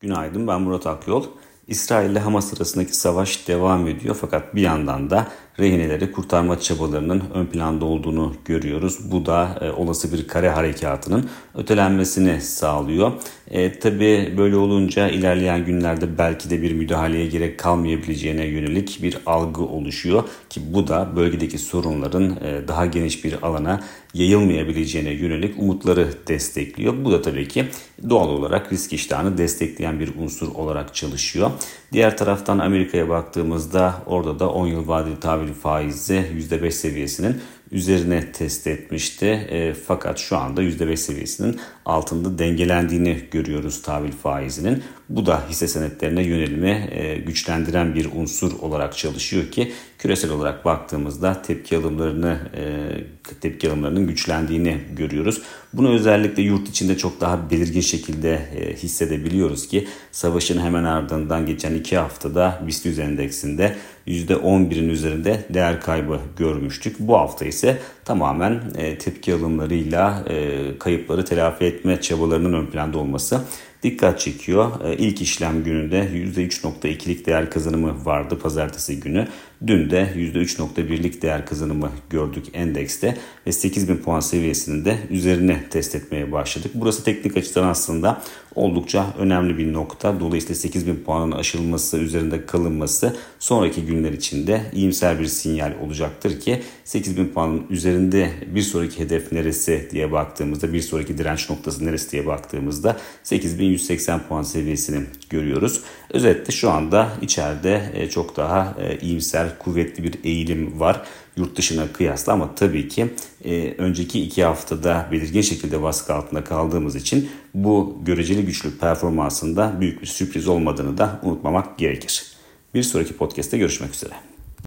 Günaydın ben Murat Akyol. İsrail ile Hamas arasındaki savaş devam ediyor fakat bir yandan da rehineleri kurtarma çabalarının ön planda olduğunu görüyoruz. Bu da e, olası bir kare harekatının ötelenmesini sağlıyor. E, Tabi böyle olunca ilerleyen günlerde belki de bir müdahaleye gerek kalmayabileceğine yönelik bir algı oluşuyor ki bu da bölgedeki sorunların e, daha geniş bir alana yayılmayabileceğine yönelik umutları destekliyor. Bu da tabii ki doğal olarak risk iştahını destekleyen bir unsur olarak çalışıyor. Diğer taraftan Amerika'ya baktığımızda orada da 10 yıl vadeli tahvil faizi %5 seviyesinin üzerine test etmişti. E, fakat şu anda %5 seviyesinin altında dengelendiğini görüyoruz tahvil faizinin. Bu da hisse senetlerine yönelimi e, güçlendiren bir unsur olarak çalışıyor ki küresel olarak baktığımızda tepki alımlarını e, tepki alımlarının güçlendiğini görüyoruz. Bunu özellikle yurt içinde çok daha belirgin şekilde e, hissedebiliyoruz ki savaşın hemen ardından geçen iki haftada BIST endeksinde %11'in üzerinde değer kaybı görmüştük. Bu hafta ise tamamen e, tepki alımlarıyla e, kayıpları telafi etme çabalarının ön planda olması dikkat çekiyor. E, ilk işlem gününde %3.2'lik değer kazanımı vardı pazartesi günü. Dün de %3.1'lik değer kazanımı gördük endekste ve 8000 puan seviyesini de üzerine test etmeye başladık. Burası teknik açıdan aslında oldukça önemli bir nokta. Dolayısıyla 8000 puanın aşılması, üzerinde kalınması sonraki günler içinde iyimser bir sinyal olacaktır ki 8000 puanın üzerinde bir sonraki hedef neresi diye baktığımızda, bir sonraki direnç noktası neresi diye baktığımızda 8180 puan seviyesini görüyoruz. Özetle şu anda içeride e, çok daha e, iyimser, kuvvetli bir eğilim var yurt dışına kıyasla ama tabii ki e, önceki iki haftada belirgin şekilde baskı altında kaldığımız için bu göreceli güçlü performansında büyük bir sürpriz olmadığını da unutmamak gerekir. Bir sonraki podcast'te görüşmek üzere.